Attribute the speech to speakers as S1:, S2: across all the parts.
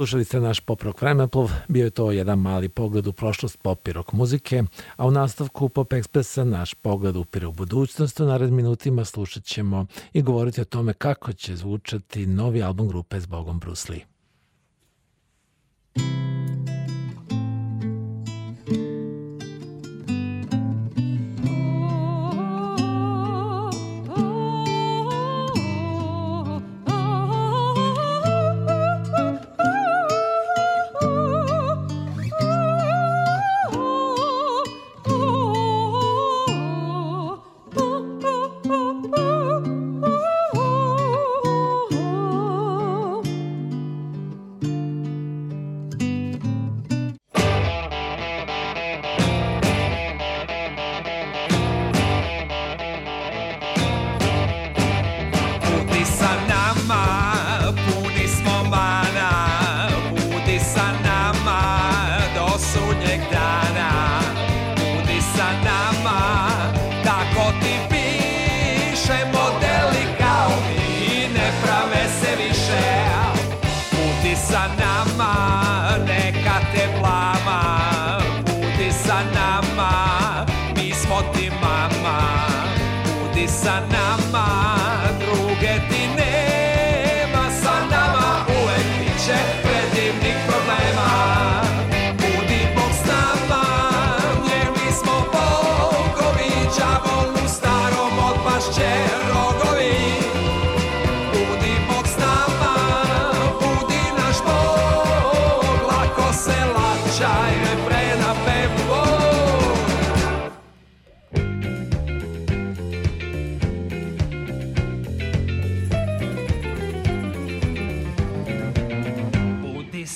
S1: Slušali ste naš pop rock vremeplov, bio je to jedan mali pogled u prošlost pop i rock muzike, a u nastavku Pop Expressa naš pogled upire u budućnost. U nared minutima slušat ćemo i govoriti o tome kako će zvučati novi album grupe Zbogom Bruce Lee.
S2: I now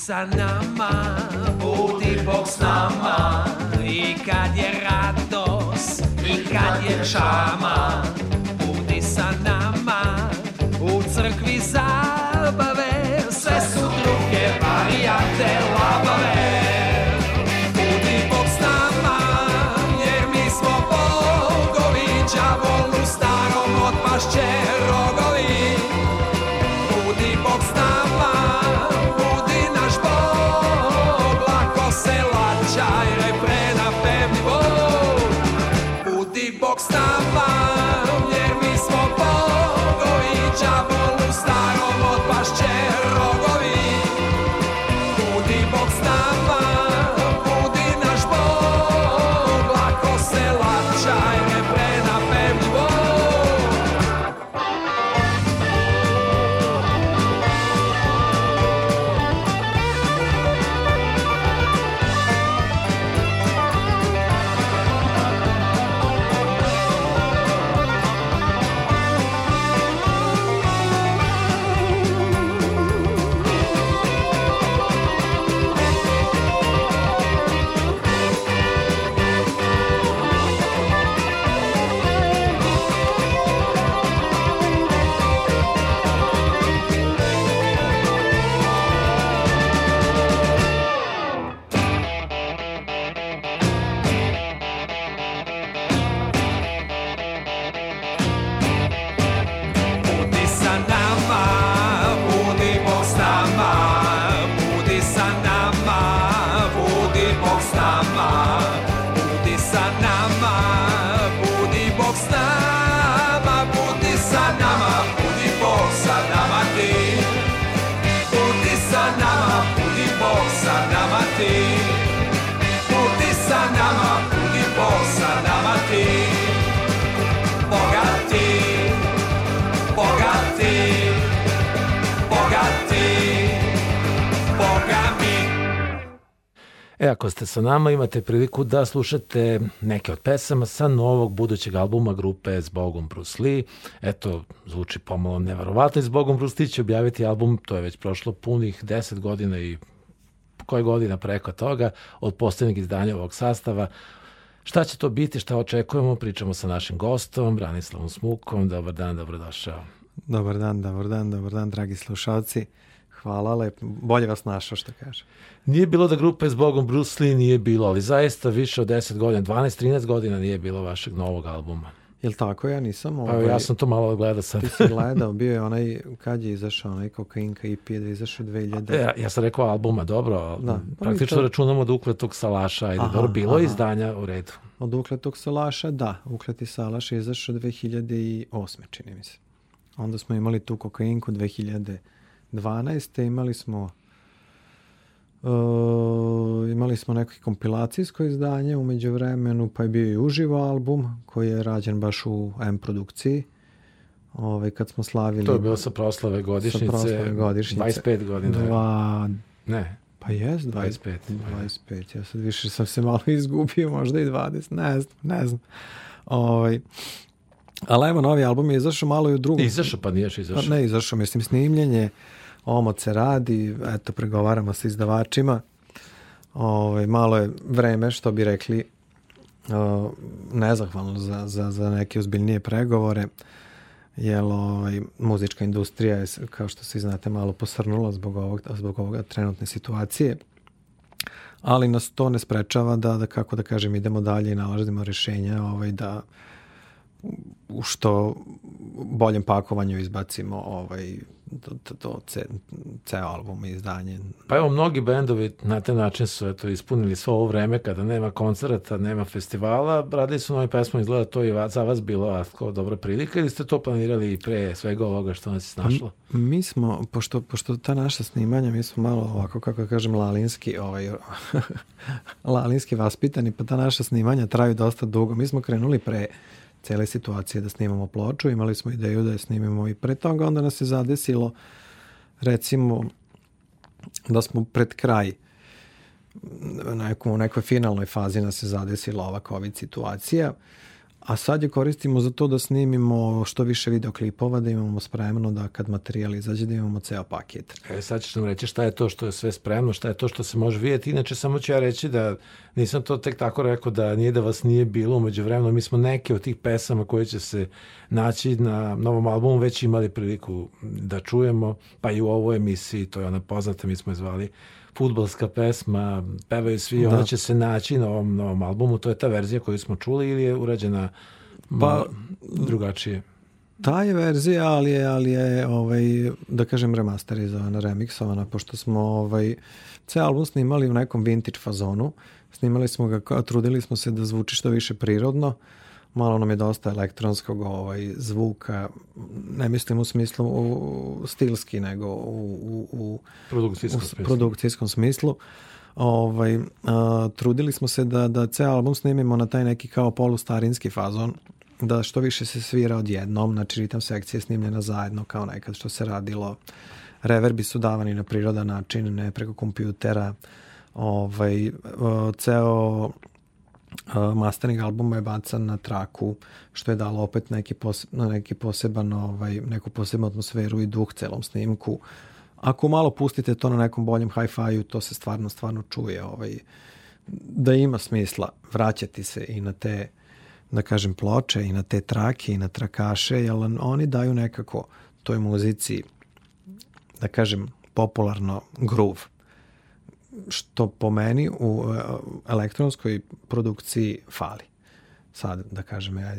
S2: sa nama, budi Bog s nama. I kad je radost, i kad je čama
S1: E, ako ste sa nama, imate priliku da slušate neke od pesama sa novog budućeg albuma grupe Zbogom Bruce Lee. Eto, zvuči pomalo nevarovatno i Zbogom Bruce Lee će objaviti album, to je već prošlo punih 10 godina i koje godina preko toga od posljednjeg izdanja ovog sastava. Šta će to biti, šta očekujemo, pričamo sa našim gostom, Branislavom Smukom. Dobar dan, dobrodošao.
S3: Dobar dan, dobar dan, dobar dan, dragi slušalci. Hvala, lep, bolje vas našao, što kaže.
S1: Nije bilo da grupa je zbogom Bruce Lee nije bilo, ali zaista više od 10 godina, 12-13 godina nije bilo vašeg novog albuma.
S3: Jel tako? Ja nisam.
S1: Pa
S3: ovaj,
S1: ja sam to malo gledao sad.
S3: Ti si gledao, bio je onaj, kad je izašao onaj kokainka EP, da je izašao 2000.
S1: Ja, ja sam rekao albuma, dobro,
S3: Da. Pa
S1: praktično
S3: to-
S1: računamo od ukletog salaša, ajde,
S3: Aha,
S1: dobro, bilo
S3: aha.
S1: izdanja u redu.
S3: Od ukletog salaša, da. Ukleti salaš je izašao 2008. čini mi se. Onda smo imali tu kokainku 2012. Imali smo uh, imali smo neko kompilacijsko izdanje umeđu vremenu, pa je bio i uživo album koji je rađen baš u M produkciji. Ovaj, kad smo slavili
S1: To je bilo sa proslave godišnjice,
S3: sa proslave godišnjice.
S1: 25 godina.
S3: Dva,
S1: Ne,
S3: pa jes,
S1: 25.
S3: 25. Ja sad više sam se malo izgubio, možda i 20. Ne znam, ne znam. Ovaj, ali evo, novi album je izašao malo i u drugom.
S1: izašao pa nije još
S3: Pa
S1: izašao.
S3: Ne, izašao, mislim, snimljenje, omot se radi, eto, pregovaramo sa izdavačima. Ovaj, malo je vreme, što bi rekli, uh, nezahvalno za, za, za neke ozbiljnije pregovore, jer ovaj, muzička industrija je, kao što se znate, malo posrnula zbog, ovog, zbog ovoga trenutne situacije. Ali nas to ne sprečava da, da kako da kažem, idemo dalje i nalazimo rješenja ovaj, da u što boljem pakovanju izbacimo ovaj to, to, to ce, ceo album i izdanje.
S1: Pa evo, mnogi bendovi na taj način su eto, ispunili svo ovo vreme kada nema koncerta, nema festivala, radili su nove pesme, izgleda to i va- za vas bilo ako dobra prilika ili ste to planirali i pre svega ovoga što nas je snašlo?
S3: Mi smo, pošto, pošto ta naša snimanja, mi smo malo ovako, kako da kažem, lalinski, ovaj, lalinski vaspitani, pa ta naša snimanja traju dosta dugo. Mi smo krenuli pre cele situacije da snimamo ploču, imali smo ideju da je snimimo i pre toga, onda nas je zadesilo, recimo, da smo pred kraj nekom, u nekoj finalnoj fazi nas je zadesila ova COVID situacija, a sad je koristimo za to da snimimo što više videoklipova, da imamo spremno da kad materijal izađe da imamo ceo paket.
S1: E, sad ćeš nam reći šta je to što je sve spremno, šta je to što se može vidjeti. Inače, samo ću ja reći da nisam to tek tako rekao da nije da vas nije bilo umeđu vremena. Mi smo neke od tih pesama koje će se naći na novom albumu već imali priliku da čujemo, pa i u ovoj emisiji, to je ona poznata, mi smo je zvali futbalska pesma, pevaju svi, da. ona će se naći na ovom novom albumu, to je ta verzija koju smo čuli ili je urađena pa, drugačije?
S3: Ta je verzija, ali je, ali je ovaj, da kažem, remasterizovana, remiksovana, pošto smo ovaj, ceo album snimali u nekom vintage fazonu. Snimali smo ga, trudili smo se da zvuči što više prirodno. Malo nam je dosta elektronskog ovaj, zvuka, ne mislim u smislu u, stilski, nego u, u, u
S1: Produkcijskom
S3: u
S1: smislu.
S3: produkcijskom smislu. Ovaj, a, trudili smo se da, da ceo album snimimo na taj neki kao polustarinski fazon, da što više se svira odjednom, znači ritam sekcija je snimljena zajedno kao nekad što se radilo. Reverbi su davani na prirodan način, ne preko kompjutera. Ovaj, ceo mastering albuma je bacan na traku, što je dalo opet neki, pose, neki poseban, ovaj, neku posebnu atmosferu i duh celom snimku. Ako malo pustite to na nekom boljem hi-fi-u, to se stvarno, stvarno čuje. Ovaj, da ima smisla vraćati se i na te, da kažem, ploče i na te trake i na trakaše, jer oni daju nekako toj muzici, da kažem, popularno groove što po meni u e, elektronskoj produkciji fali. Sad, da kažem, ja,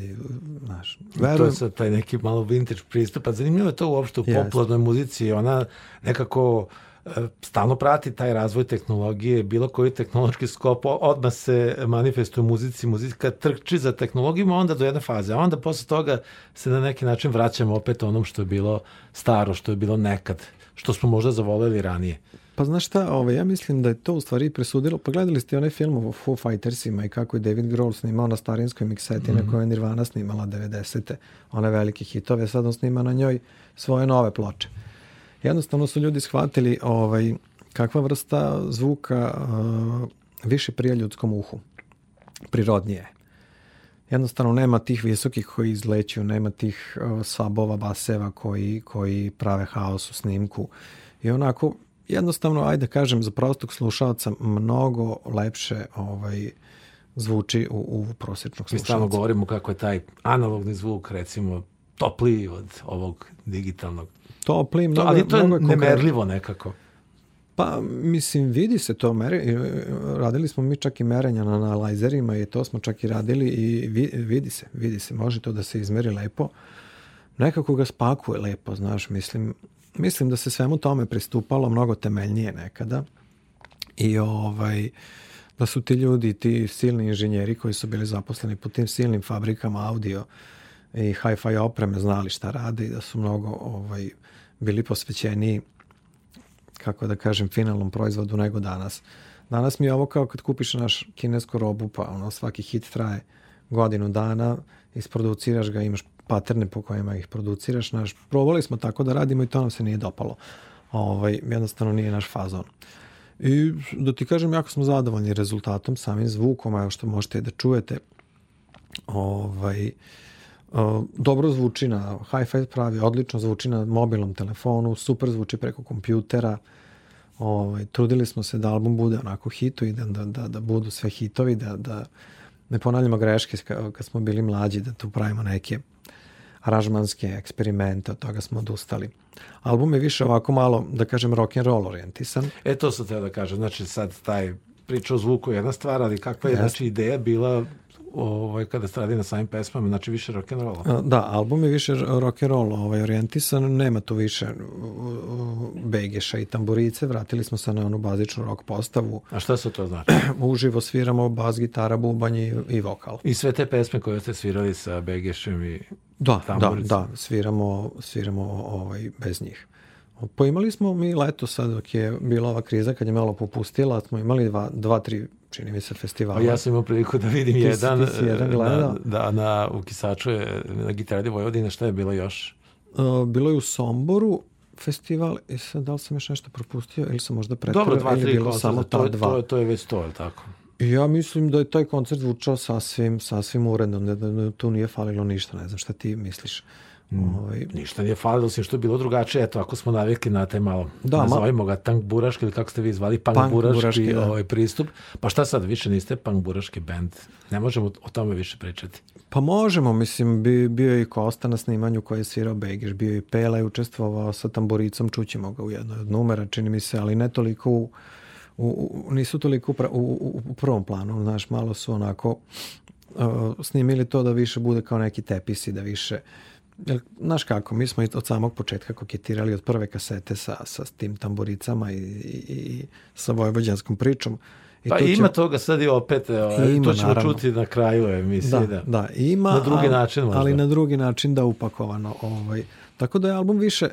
S3: znaš,
S1: To je
S3: verujem,
S1: sad taj neki malo vintage pristup. A zanimljivo je to uopšte u
S3: Jeste.
S1: popularnoj muzici. Ona nekako e, stalno prati taj razvoj tehnologije, bilo koji tehnološki skop odmah se manifestuje u muzici, muzika trči za tehnologijom, onda do jedne faze, a onda posle toga se na neki način vraćamo opet onom što je bilo staro, što je bilo nekad, što smo možda zavoleli ranije.
S3: Pa znaš šta, ovaj, ja mislim da je to u stvari presudilo, pa gledali ste onaj film o Foo Fightersima i kako je David Grohl snimao na starinskoj mikseti mm -hmm. na kojoj je Nirvana snimala 90. one velike hitove, sad on snima na njoj svoje nove ploče. Jednostavno su ljudi shvatili ovaj, kakva vrsta zvuka uh, više prija ljudskom uhu. Prirodnije je. Jednostavno nema tih visokih koji izleću, nema tih uh, sabova, baseva koji, koji prave haos u snimku. I onako, jednostavno, ajde kažem, za prostog slušalca mnogo lepše ovaj, zvuči u, u prosječnog
S1: Mi stalno
S3: slušalca.
S1: govorimo kako je taj analogni zvuk, recimo, topliji od ovog digitalnog.
S3: Topli,
S1: To,
S3: mnogo,
S1: ali to je
S3: mnogo konkretno.
S1: nemerljivo nekako.
S3: Pa, mislim, vidi se to, mere, e, radili smo mi čak i merenja na analajzerima i to smo čak i radili i vi, vidi se, vidi se, može to da se izmeri lepo. Nekako ga spakuje lepo, znaš, mislim, mislim da se svemu tome pristupalo mnogo temeljnije nekada i ovaj, da su ti ljudi, ti silni inženjeri koji su bili zaposleni po tim silnim fabrikama audio i hi-fi opreme znali šta rade i da su mnogo ovaj, bili posvećeni kako da kažem, finalnom proizvodu nego danas. Danas mi je ovo kao kad kupiš naš kinesku robu, pa ono, svaki hit traje godinu dana, isproduciraš ga, imaš paterne po kojima ih produciraš. Naš, probali smo tako da radimo i to nam se nije dopalo. Ovaj, jednostavno nije naš fazon. I da ti kažem, jako smo zadovoljni rezultatom, samim zvukom, a što možete da čujete. Ovaj, Uh, dobro zvuči na hi-fi pravi, odlično zvuči na mobilnom telefonu, super zvuči preko kompjutera. Ovaj, trudili smo se da album bude onako hitu i da, da, da, da budu sve hitovi, da, da ne ponavljamo greške kad smo bili mlađi, da tu pravimo neke aranžmanske eksperimente, od toga smo odustali. Album je više ovako malo, da kažem, rock and roll orijentisan.
S1: E, to sam teo da kažem, znači sad taj priča o zvuku je jedna stvar, ali kakva je znači, ideja bila ovaj, kada se radi na samim pesmama, znači više rock and rolla.
S3: Da, album je više rock and roll ovaj, orijentisan, nema tu više begeša i tamburice, vratili smo se na onu bazičnu rock postavu.
S1: A šta se to znači?
S3: Uživo sviramo bas, gitara, bubanj i, i vokal.
S1: I sve te pesme koje ste svirali sa begešem i
S3: Da, da, da, sviramo, sviramo ovaj, bez njih. Pa imali smo mi leto sad dok je bila ova kriza kad je malo popustila, smo imali dva, dva tri čini mi se festivala.
S1: Ja sam imao priliku da vidim
S3: ti,
S1: jedan,
S3: ti si jedan
S1: na, da, na, u Kisaču je na gitaradi Vojvodine, šta je bilo još?
S3: Uh, bilo je u Somboru festival i sad da li sam još nešto propustio ili sam možda pretvorio
S1: Dobro, dva,
S3: ili bilo
S1: koncerta,
S3: samo
S1: to,
S3: ta
S1: je-
S3: dva.
S1: to, je- to je već to, je tako?
S3: Ja mislim da je taj koncert zvučao sasvim, sasvim uredno, da, da tu nije falilo ništa, ne znam šta ti misliš.
S1: Mm.
S3: Ovaj,
S1: Ništa nije falilo, osim što je bilo drugačije. Eto, ako smo navikli na taj malo,
S3: Da, ma-
S1: nazovimo ga tank buraški ili kako ste vi zvali, punk,
S3: Punk
S1: buraški,
S3: buraški, da.
S1: ovaj, pristup. Pa šta sad, više niste punk buraški band? Ne možemo o tome više pričati.
S3: Pa možemo, mislim, bi, bio je i Kosta na snimanju koji je svirao Begeš, bio je i Pela i učestvovao sa tamburicom, čućemo ga u jednoj od numera, čini mi se, ali ne toliko u, u, u- nisu toliko u, pra- u, u, u prvom planu, znaš, malo su onako uh, snimili to da više bude kao neki tepisi, da više Jer, znaš kako, mi smo od samog početka koketirali od prve kasete sa, sa tim tamburicama i, i, i sa vojvođanskom pričom. I
S1: Pa
S3: tu
S1: ima
S3: će-
S1: toga sad i opet, evo,
S3: Ima,
S1: to ćemo
S3: naravno.
S1: čuti na kraju emisije.
S3: Da,
S1: Da,
S3: da, ima,
S1: Na drugi
S3: ali,
S1: način možda.
S3: ali na drugi način da upakovano. Ovaj. Tako da je album više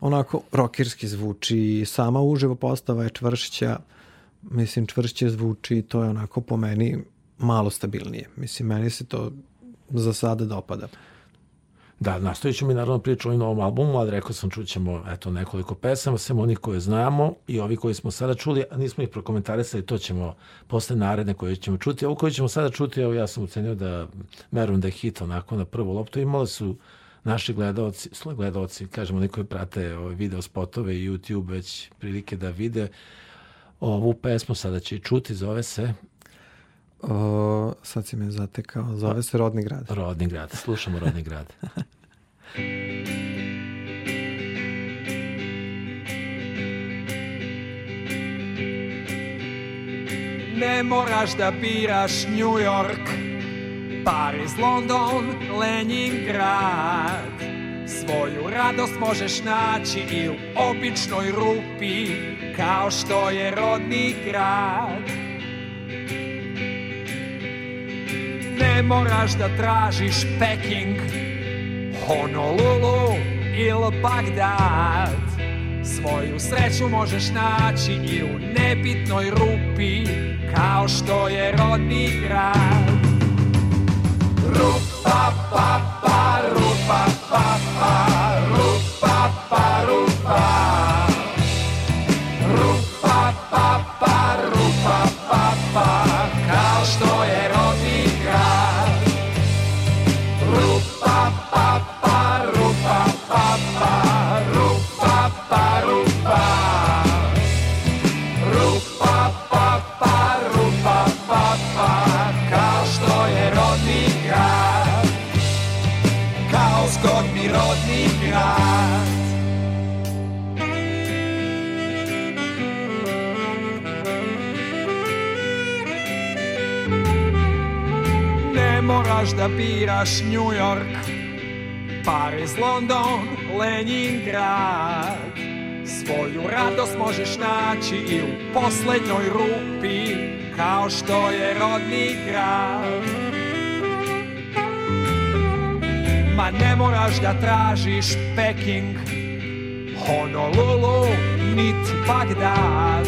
S3: onako rokirski zvuči, sama uživo postava je čvršća, mislim čvršće zvuči, to je onako po meni malo stabilnije. Mislim, meni se to za sada dopada.
S1: Da, nastavit ćemo mi naravno priču o ovim novom albumu, ali rekao sam čućemo eto, nekoliko pesama, sem onih koje znamo i ovi koji smo sada čuli, a nismo ih prokomentarisali, to ćemo posle naredne koje ćemo čuti. Ovo koje ćemo sada čuti, evo ja sam ucenio da verujem da je hit onako na prvu loptu. Imali su naši gledalci, svoj gledalci, kažemo, oni koji prate ove video spotove i YouTube već prilike da vide ovu pesmu, sada će i čuti, zove se
S3: O, sad si me zatekao, zove se Rodni grad.
S1: Rodni grad. Slušamo Rodni grad.
S2: Ne moraš da biraš New York, Paris, London, Leningrad. Svoju radost možeš naći i u običnoj rupi, kao što je rodni grad. Moraš da tražiš Peking, Honolulu ili Bagdad. Svoju sreću možeš naći i u nebitnoj rupi, kao što je rodni grad. Rupa, pa, pa, da biraš New York, Paris, London, Leningrad. Svoju radost možeš naći i u poslednjoj rupi, kao što je rodni grad. Ma ne moraš da tražiš Peking, Honolulu, nit Bagdad.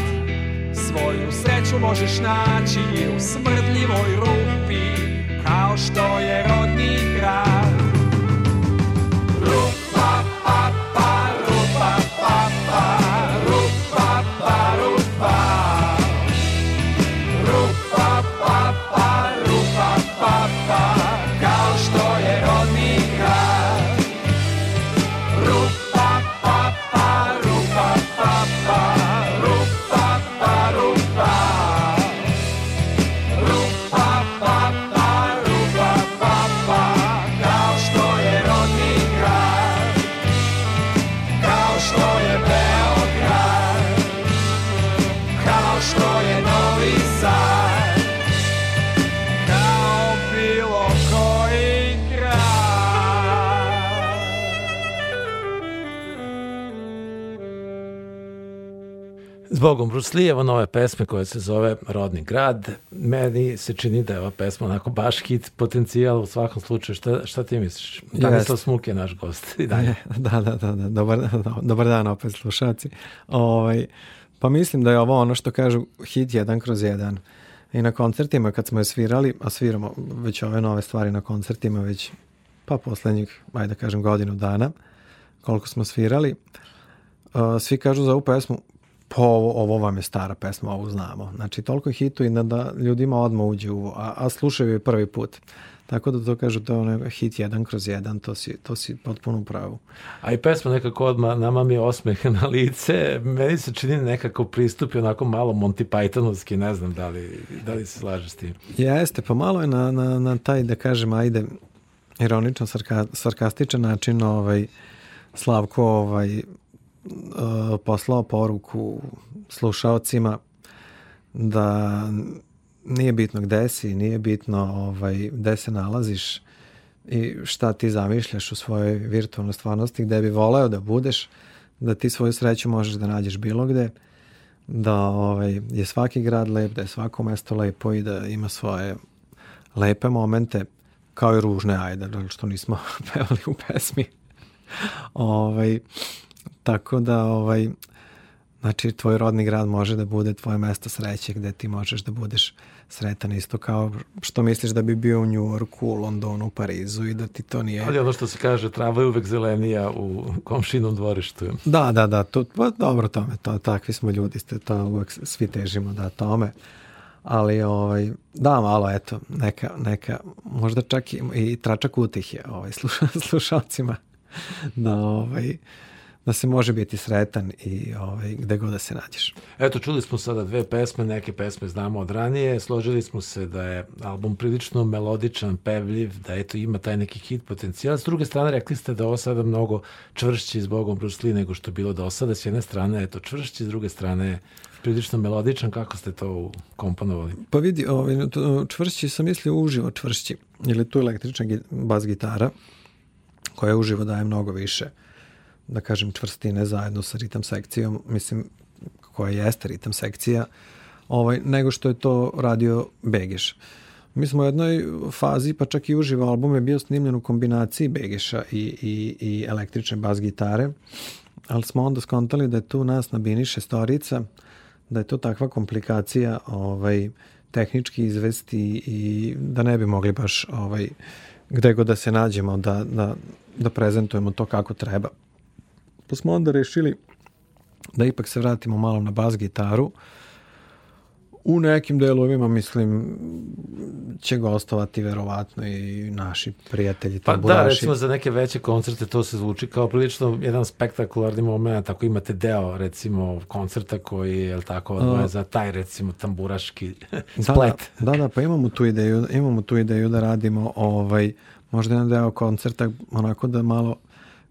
S2: Svoju sreću možeš naći i u smrdljivoj rupi, kao što je rodni grad.
S1: Zbogom Bruce Lee, evo nove pesme koja se zove Rodni grad. Meni se čini da je ova pesma onako baš hit potencijal u svakom slučaju. Šta, šta ti misliš? Danislav Smuk je naš gost i dalje.
S3: Da, da, da, da. Dobar, dobar dan opet slušalci. Ovaj, pa mislim da je ovo ono što kažu hit jedan kroz jedan. I na koncertima kad smo je svirali, a sviramo već ove nove stvari na koncertima već pa poslednjih, ajde da kažem, godinu dana, koliko smo svirali, uh, svi kažu za ovu pesmu, po ovo, ovo vam je stara pesma, ovu znamo. Znači, toliko je hitu i da, da ljudima odmah uđe u, a, a slušaju je prvi put. Tako da to kažu, to je onaj hit jedan kroz jedan, to si, to si potpuno u pravu.
S1: A i pesma nekako odmah nama mi je osmeh na lice. Meni se čini nekako pristup onako malo Monty Pythonovski, ne znam da li, da li se slaže s tim.
S3: Jeste, pa malo je na, na, na taj, da kažem, ajde, ironičan, sarka, sarkastičan način ovaj, Slavko ovaj, poslao poruku slušaocima da nije bitno gde si, nije bitno ovaj, gde se nalaziš i šta ti zamišljaš u svojoj virtualnoj stvarnosti, gde bi voleo da budeš, da ti svoju sreću možeš da nađeš bilo gde, da ovaj, je svaki grad lep, da je svako mesto lepo i da ima svoje lepe momente, kao i ružne, ajde, što nismo pevali u pesmi. ovaj, tako da, ovaj, znači, tvoj rodni grad može da bude tvoje mesto sreće gde ti možeš da budeš sretan isto kao što misliš da bi bio u Njujorku, u Londonu, u Parizu i da ti to nije...
S1: Ali ono što se kaže, trava je uvek zelenija u komšinom dvorištu.
S3: Da, da, da, to, pa dobro tome, to, takvi smo ljudi, ste, to uvek svi težimo da tome. Ali, ovaj, da, malo, eto, neka, neka, možda čak i, i tračak utih je ovaj, sluša, slušalcima da, ovaj, da se može biti sretan i ovaj, gde god da se nađeš.
S1: Eto, čuli smo sada dve pesme, neke pesme znamo od ranije, složili smo se da je album prilično melodičan, pevljiv, da eto ima taj neki hit potencijal. S druge strane, rekli ste da ovo sada mnogo čvršći s Bogom Bruce Lee nego što je bilo do sada. S jedne strane je to čvršći, s druge strane prilično melodičan. Kako ste to komponovali?
S3: Pa vidi, ovaj, čvršći sam mislio uživo čvršći, jer je tu električna bas gitara koja uživo daje mnogo više da kažem čvrstine zajedno sa ritam sekcijom, mislim koja jeste ritam sekcija, ovaj, nego što je to radio Begeš. Mi smo u jednoj fazi, pa čak i uživo album je bio snimljen u kombinaciji Begeša i, i, i električne bas gitare, ali smo onda skontali da je tu nas na bini šestorica, da je to takva komplikacija ovaj, tehnički izvesti i da ne bi mogli baš ovaj, gde god da se nađemo da, da, da prezentujemo to kako treba. Pa smo onda rešili da ipak se vratimo malo na bas gitaru. U nekim delovima, mislim, će gostovati verovatno i naši prijatelji
S1: Pa da,
S3: tamburaši.
S1: recimo za neke veće koncerte to se zvuči kao prilično jedan spektakularni moment, ako imate deo recimo koncerta koji je jel tako odvojen za taj recimo tamburaški
S3: Da,
S1: splet.
S3: Da, da, da, pa imamo tu ideju, imamo tu ideju da radimo ovaj, možda jedan deo koncerta onako da malo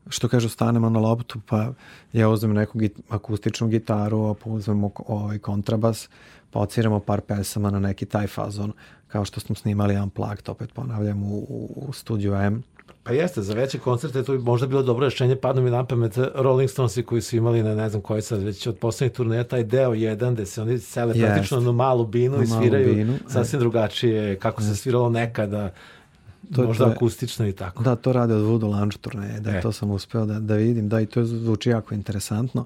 S3: što kažu, stanemo na loptu, pa ja uzmem neku git, akustičnu gitaru, pa uzmemo ovaj kontrabas, pa odsviramo par pesama na neki taj fazon, kao što smo snimali Unplugged, opet ponavljam, u, u, studiju M.
S1: Pa jeste, za veće koncerte to bi možda bilo dobro rešenje, padnu mi na pamet Rolling Stonesi koji su imali na ne znam koji sad već od poslednjih turneja taj deo jedan gde se oni sele praktično na malu binu
S3: Na
S1: i sviraju
S3: binu, e.
S1: sasvim drugačije kako se sviralo nekada,
S3: To-
S1: možda
S3: to je-
S1: akustično i tako.
S3: Da, to rade od Voodoo Lounge turneje, da
S1: E.
S3: to sam uspeo da, da vidim, da i to zvuči jako interesantno.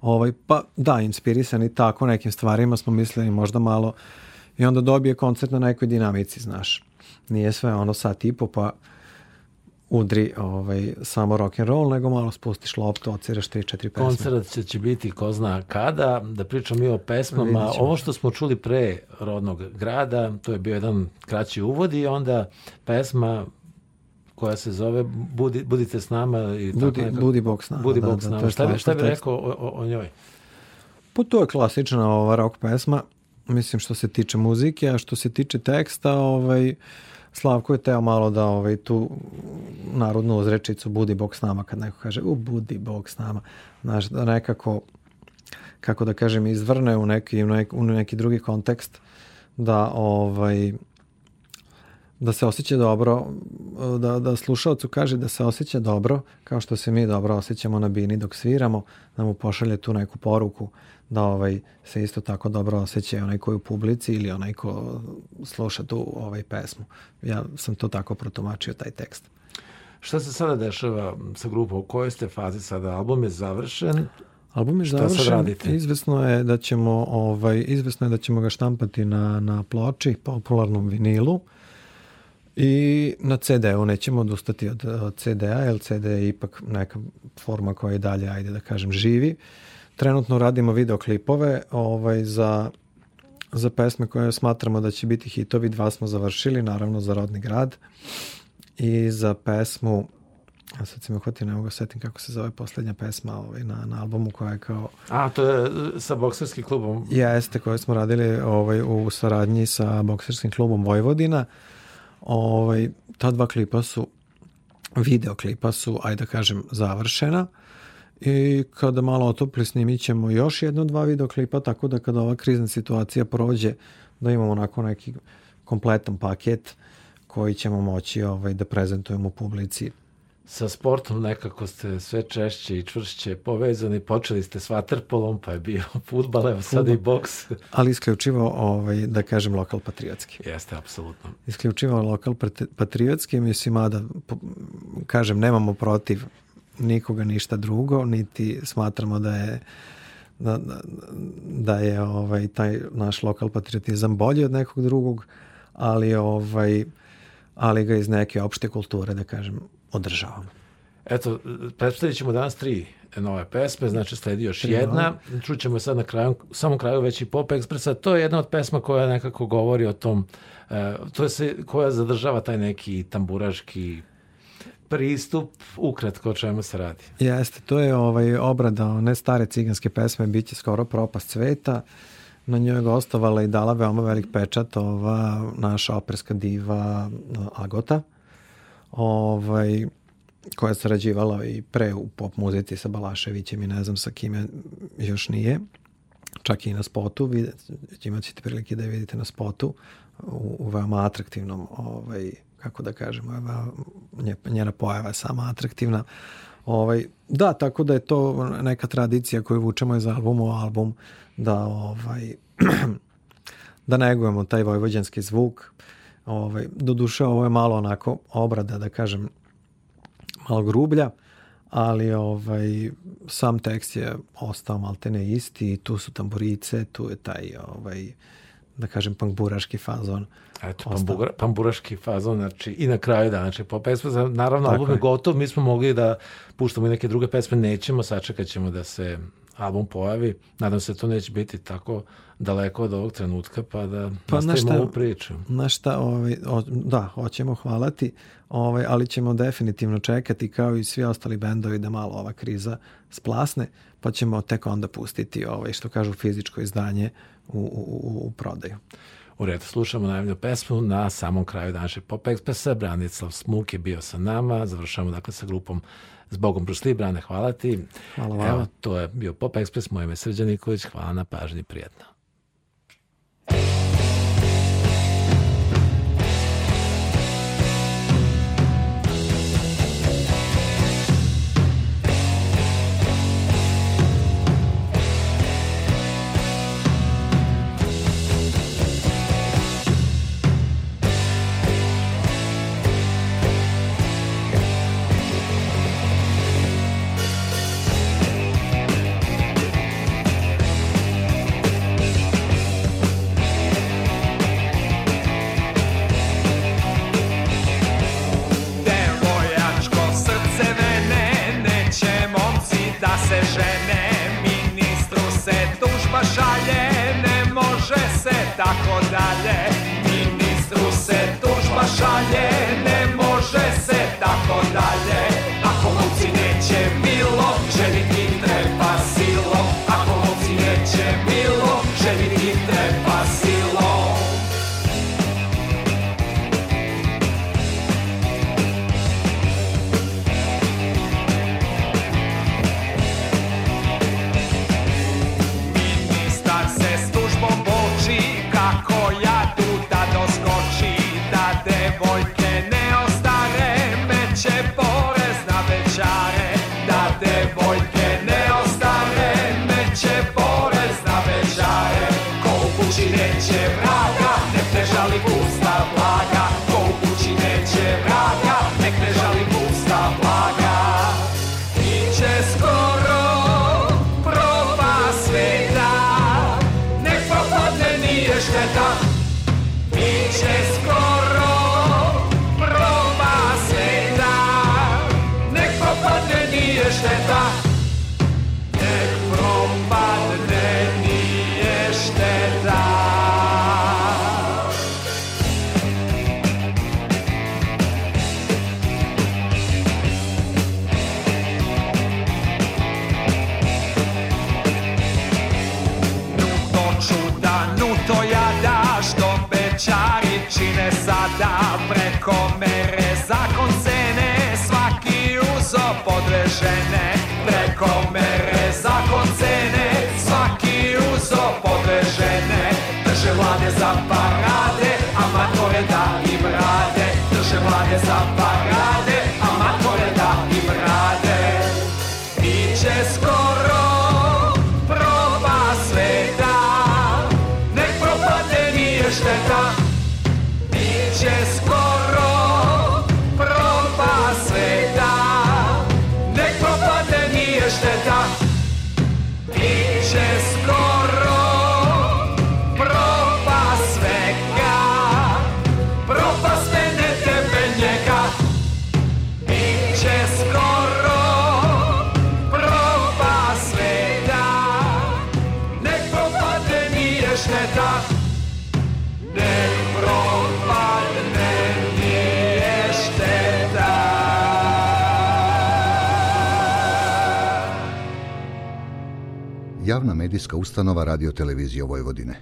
S3: Ovaj, pa da, inspirisani tako nekim stvarima smo mislili možda malo i onda dobije koncert na nekoj dinamici, znaš. Nije sve ono sat i po, pa udri ovaj, samo rock and roll, nego malo spustiš loptu, ociraš 3-4 pesme.
S1: Koncert će, će biti ko zna kada, da pričam mi o pesmama. Ovo što smo čuli pre rodnog grada, to je bio jedan kraći uvod i onda pesma koja se zove Budi, Budite s nama. I tako
S3: Budi,
S1: nekako-
S3: budi bok s nama.
S1: Budi
S3: da,
S1: Bog
S3: da,
S1: s nama.
S3: je
S1: Šta bi, šta bi rekao o, o, o njoj?
S3: Pa to je klasična ova rock pesma, mislim što se tiče muzike, a što se tiče teksta, ovaj, Slavko je teo malo da ovaj, tu narodnu uzrečicu budi Bog s nama, kad neko kaže u budi Bog s nama, znaš, da nekako kako da kažem, izvrne u neki, u neki, u neki drugi kontekst, da ovaj, da se osjeća dobro, da, da slušalcu kaže da se osjeća dobro, kao što se mi dobro osjećamo na bini dok sviramo, da mu pošalje tu neku poruku da ovaj se isto tako dobro osjeća onaj koji u publici ili onaj ko sluša tu ovaj pesmu. Ja sam to tako protumačio taj tekst.
S1: Šta se sada dešava sa grupom? U kojoj ste fazi sada? Album je završen.
S3: Album je
S1: Šta sad
S3: završen.
S1: radite?
S3: Izvesno je da ćemo ovaj izvesno je da ćemo ga štampati na na ploči, popularnom vinilu. I na CD-u nećemo odustati od, od CD-a, jer CD je ipak neka forma koja i dalje, ajde da kažem, živi. Trenutno radimo videoklipove ovaj, za, za pesme koje smatramo da će biti hitovi. Dva smo završili, naravno za Rodni grad. I za pesmu, a sad se me uhvatio, ne mogu se setim kako se zove poslednja pesma ovaj, na, na albumu koja je kao
S1: A, to je e, sa bokserskim klubom.
S3: Jeste, koje smo radili ovaj, u saradnji sa bokserskim klubom Vojvodina. Ovaj, ta dva klipa su, video klipa su, ajde da kažem, završena. I kada malo otopli snimit ćemo još jedno dva videoklipa, tako da kada ova krizna situacija prođe, da imamo onako neki kompletan paket koji ćemo moći ovaj, da prezentujemo publici
S1: Sa sportom nekako ste sve češće i čvršće povezani. Počeli ste s vaterpolom, pa je bio futbal, evo sada i boks.
S3: ali isključivo, ovaj, da kažem, lokal patriotski.
S1: Jeste, apsolutno.
S3: isključivo lokal pat- patriotski, mislim, mada, po- kažem, nemamo protiv nikoga ništa drugo, niti smatramo da je da, da, da je ovaj taj naš lokal patriotizam bolji od nekog drugog, ali ovaj ali ga iz neke opšte kulture, da kažem, održavamo.
S1: Eto, predstavit ćemo danas tri nove pesme, znači sledi još
S3: Tri
S1: jedna. Čućemo sad na kraju, samom kraju već i Pop Expressa. To je jedna od pesma koja nekako govori o tom, e, to je se, koja zadržava taj neki tamburaški pristup, ukratko o čemu se radi.
S3: Jeste, to je ovaj obrada one stare ciganske pesme Biće skoro propast sveta. Na njoj je gostovala i dala veoma velik pečat ova naša operska diva uh, Agota. Ovaj, koja je sarađivala i pre u pop muzici sa Balaševićem i ne znam sa kime još nije. Čak i na spotu, vidjet, imat ćete prilike da je vidite na spotu u, u veoma atraktivnom ovaj, kako da kažemo, njena pojava je sama atraktivna. Ovaj, da, tako da je to neka tradicija koju vučemo iz albuma u album, da ovaj, da negujemo taj vojvođanski zvuk. Ovaj, doduše ovo je malo onako obrada, da kažem, malo grublja, ali ovaj, sam tekst je ostao maltene isti tu su tamburice, tu je taj ovaj, da kažem punk-buraški fazon.
S1: Eto, pambura, pamburaški fazon, znači i na kraju dana, znači Pop Expressa, naravno
S3: Tako
S1: album je. gotov, mi smo mogli da puštamo i neke druge pesme, nećemo, sačekat ćemo da se album pojavi, nadam se da to neće biti tako daleko od ovog trenutka, pa da
S3: Pa,
S1: nastavimo ovu priču.
S3: Znaš šta, ovaj, o, da, hoćemo hvalati, ovaj, ali ćemo definitivno čekati kao i svi ostali bendovi da malo ova kriza splasne, pa ćemo tek onda pustiti ovaj, što kažu fizičko izdanje u, u, u, u prodaju.
S1: U redu, slušamo najavljenu pesmu na samom kraju današnjeg Pop Expressa. Branislav Smuk je bio sa nama. Završavamo dakle sa grupom
S2: Zbogom Bruce Lee, Brane, hvala ti.
S3: Hvala vam.
S2: Evo, to je bio Pop Express, moje ime Srđan Nikolić, hvala na pažnji, prijetno.
S4: žene preko mere.
S5: javna medijska ustanova radiotelevizije Vojvodine.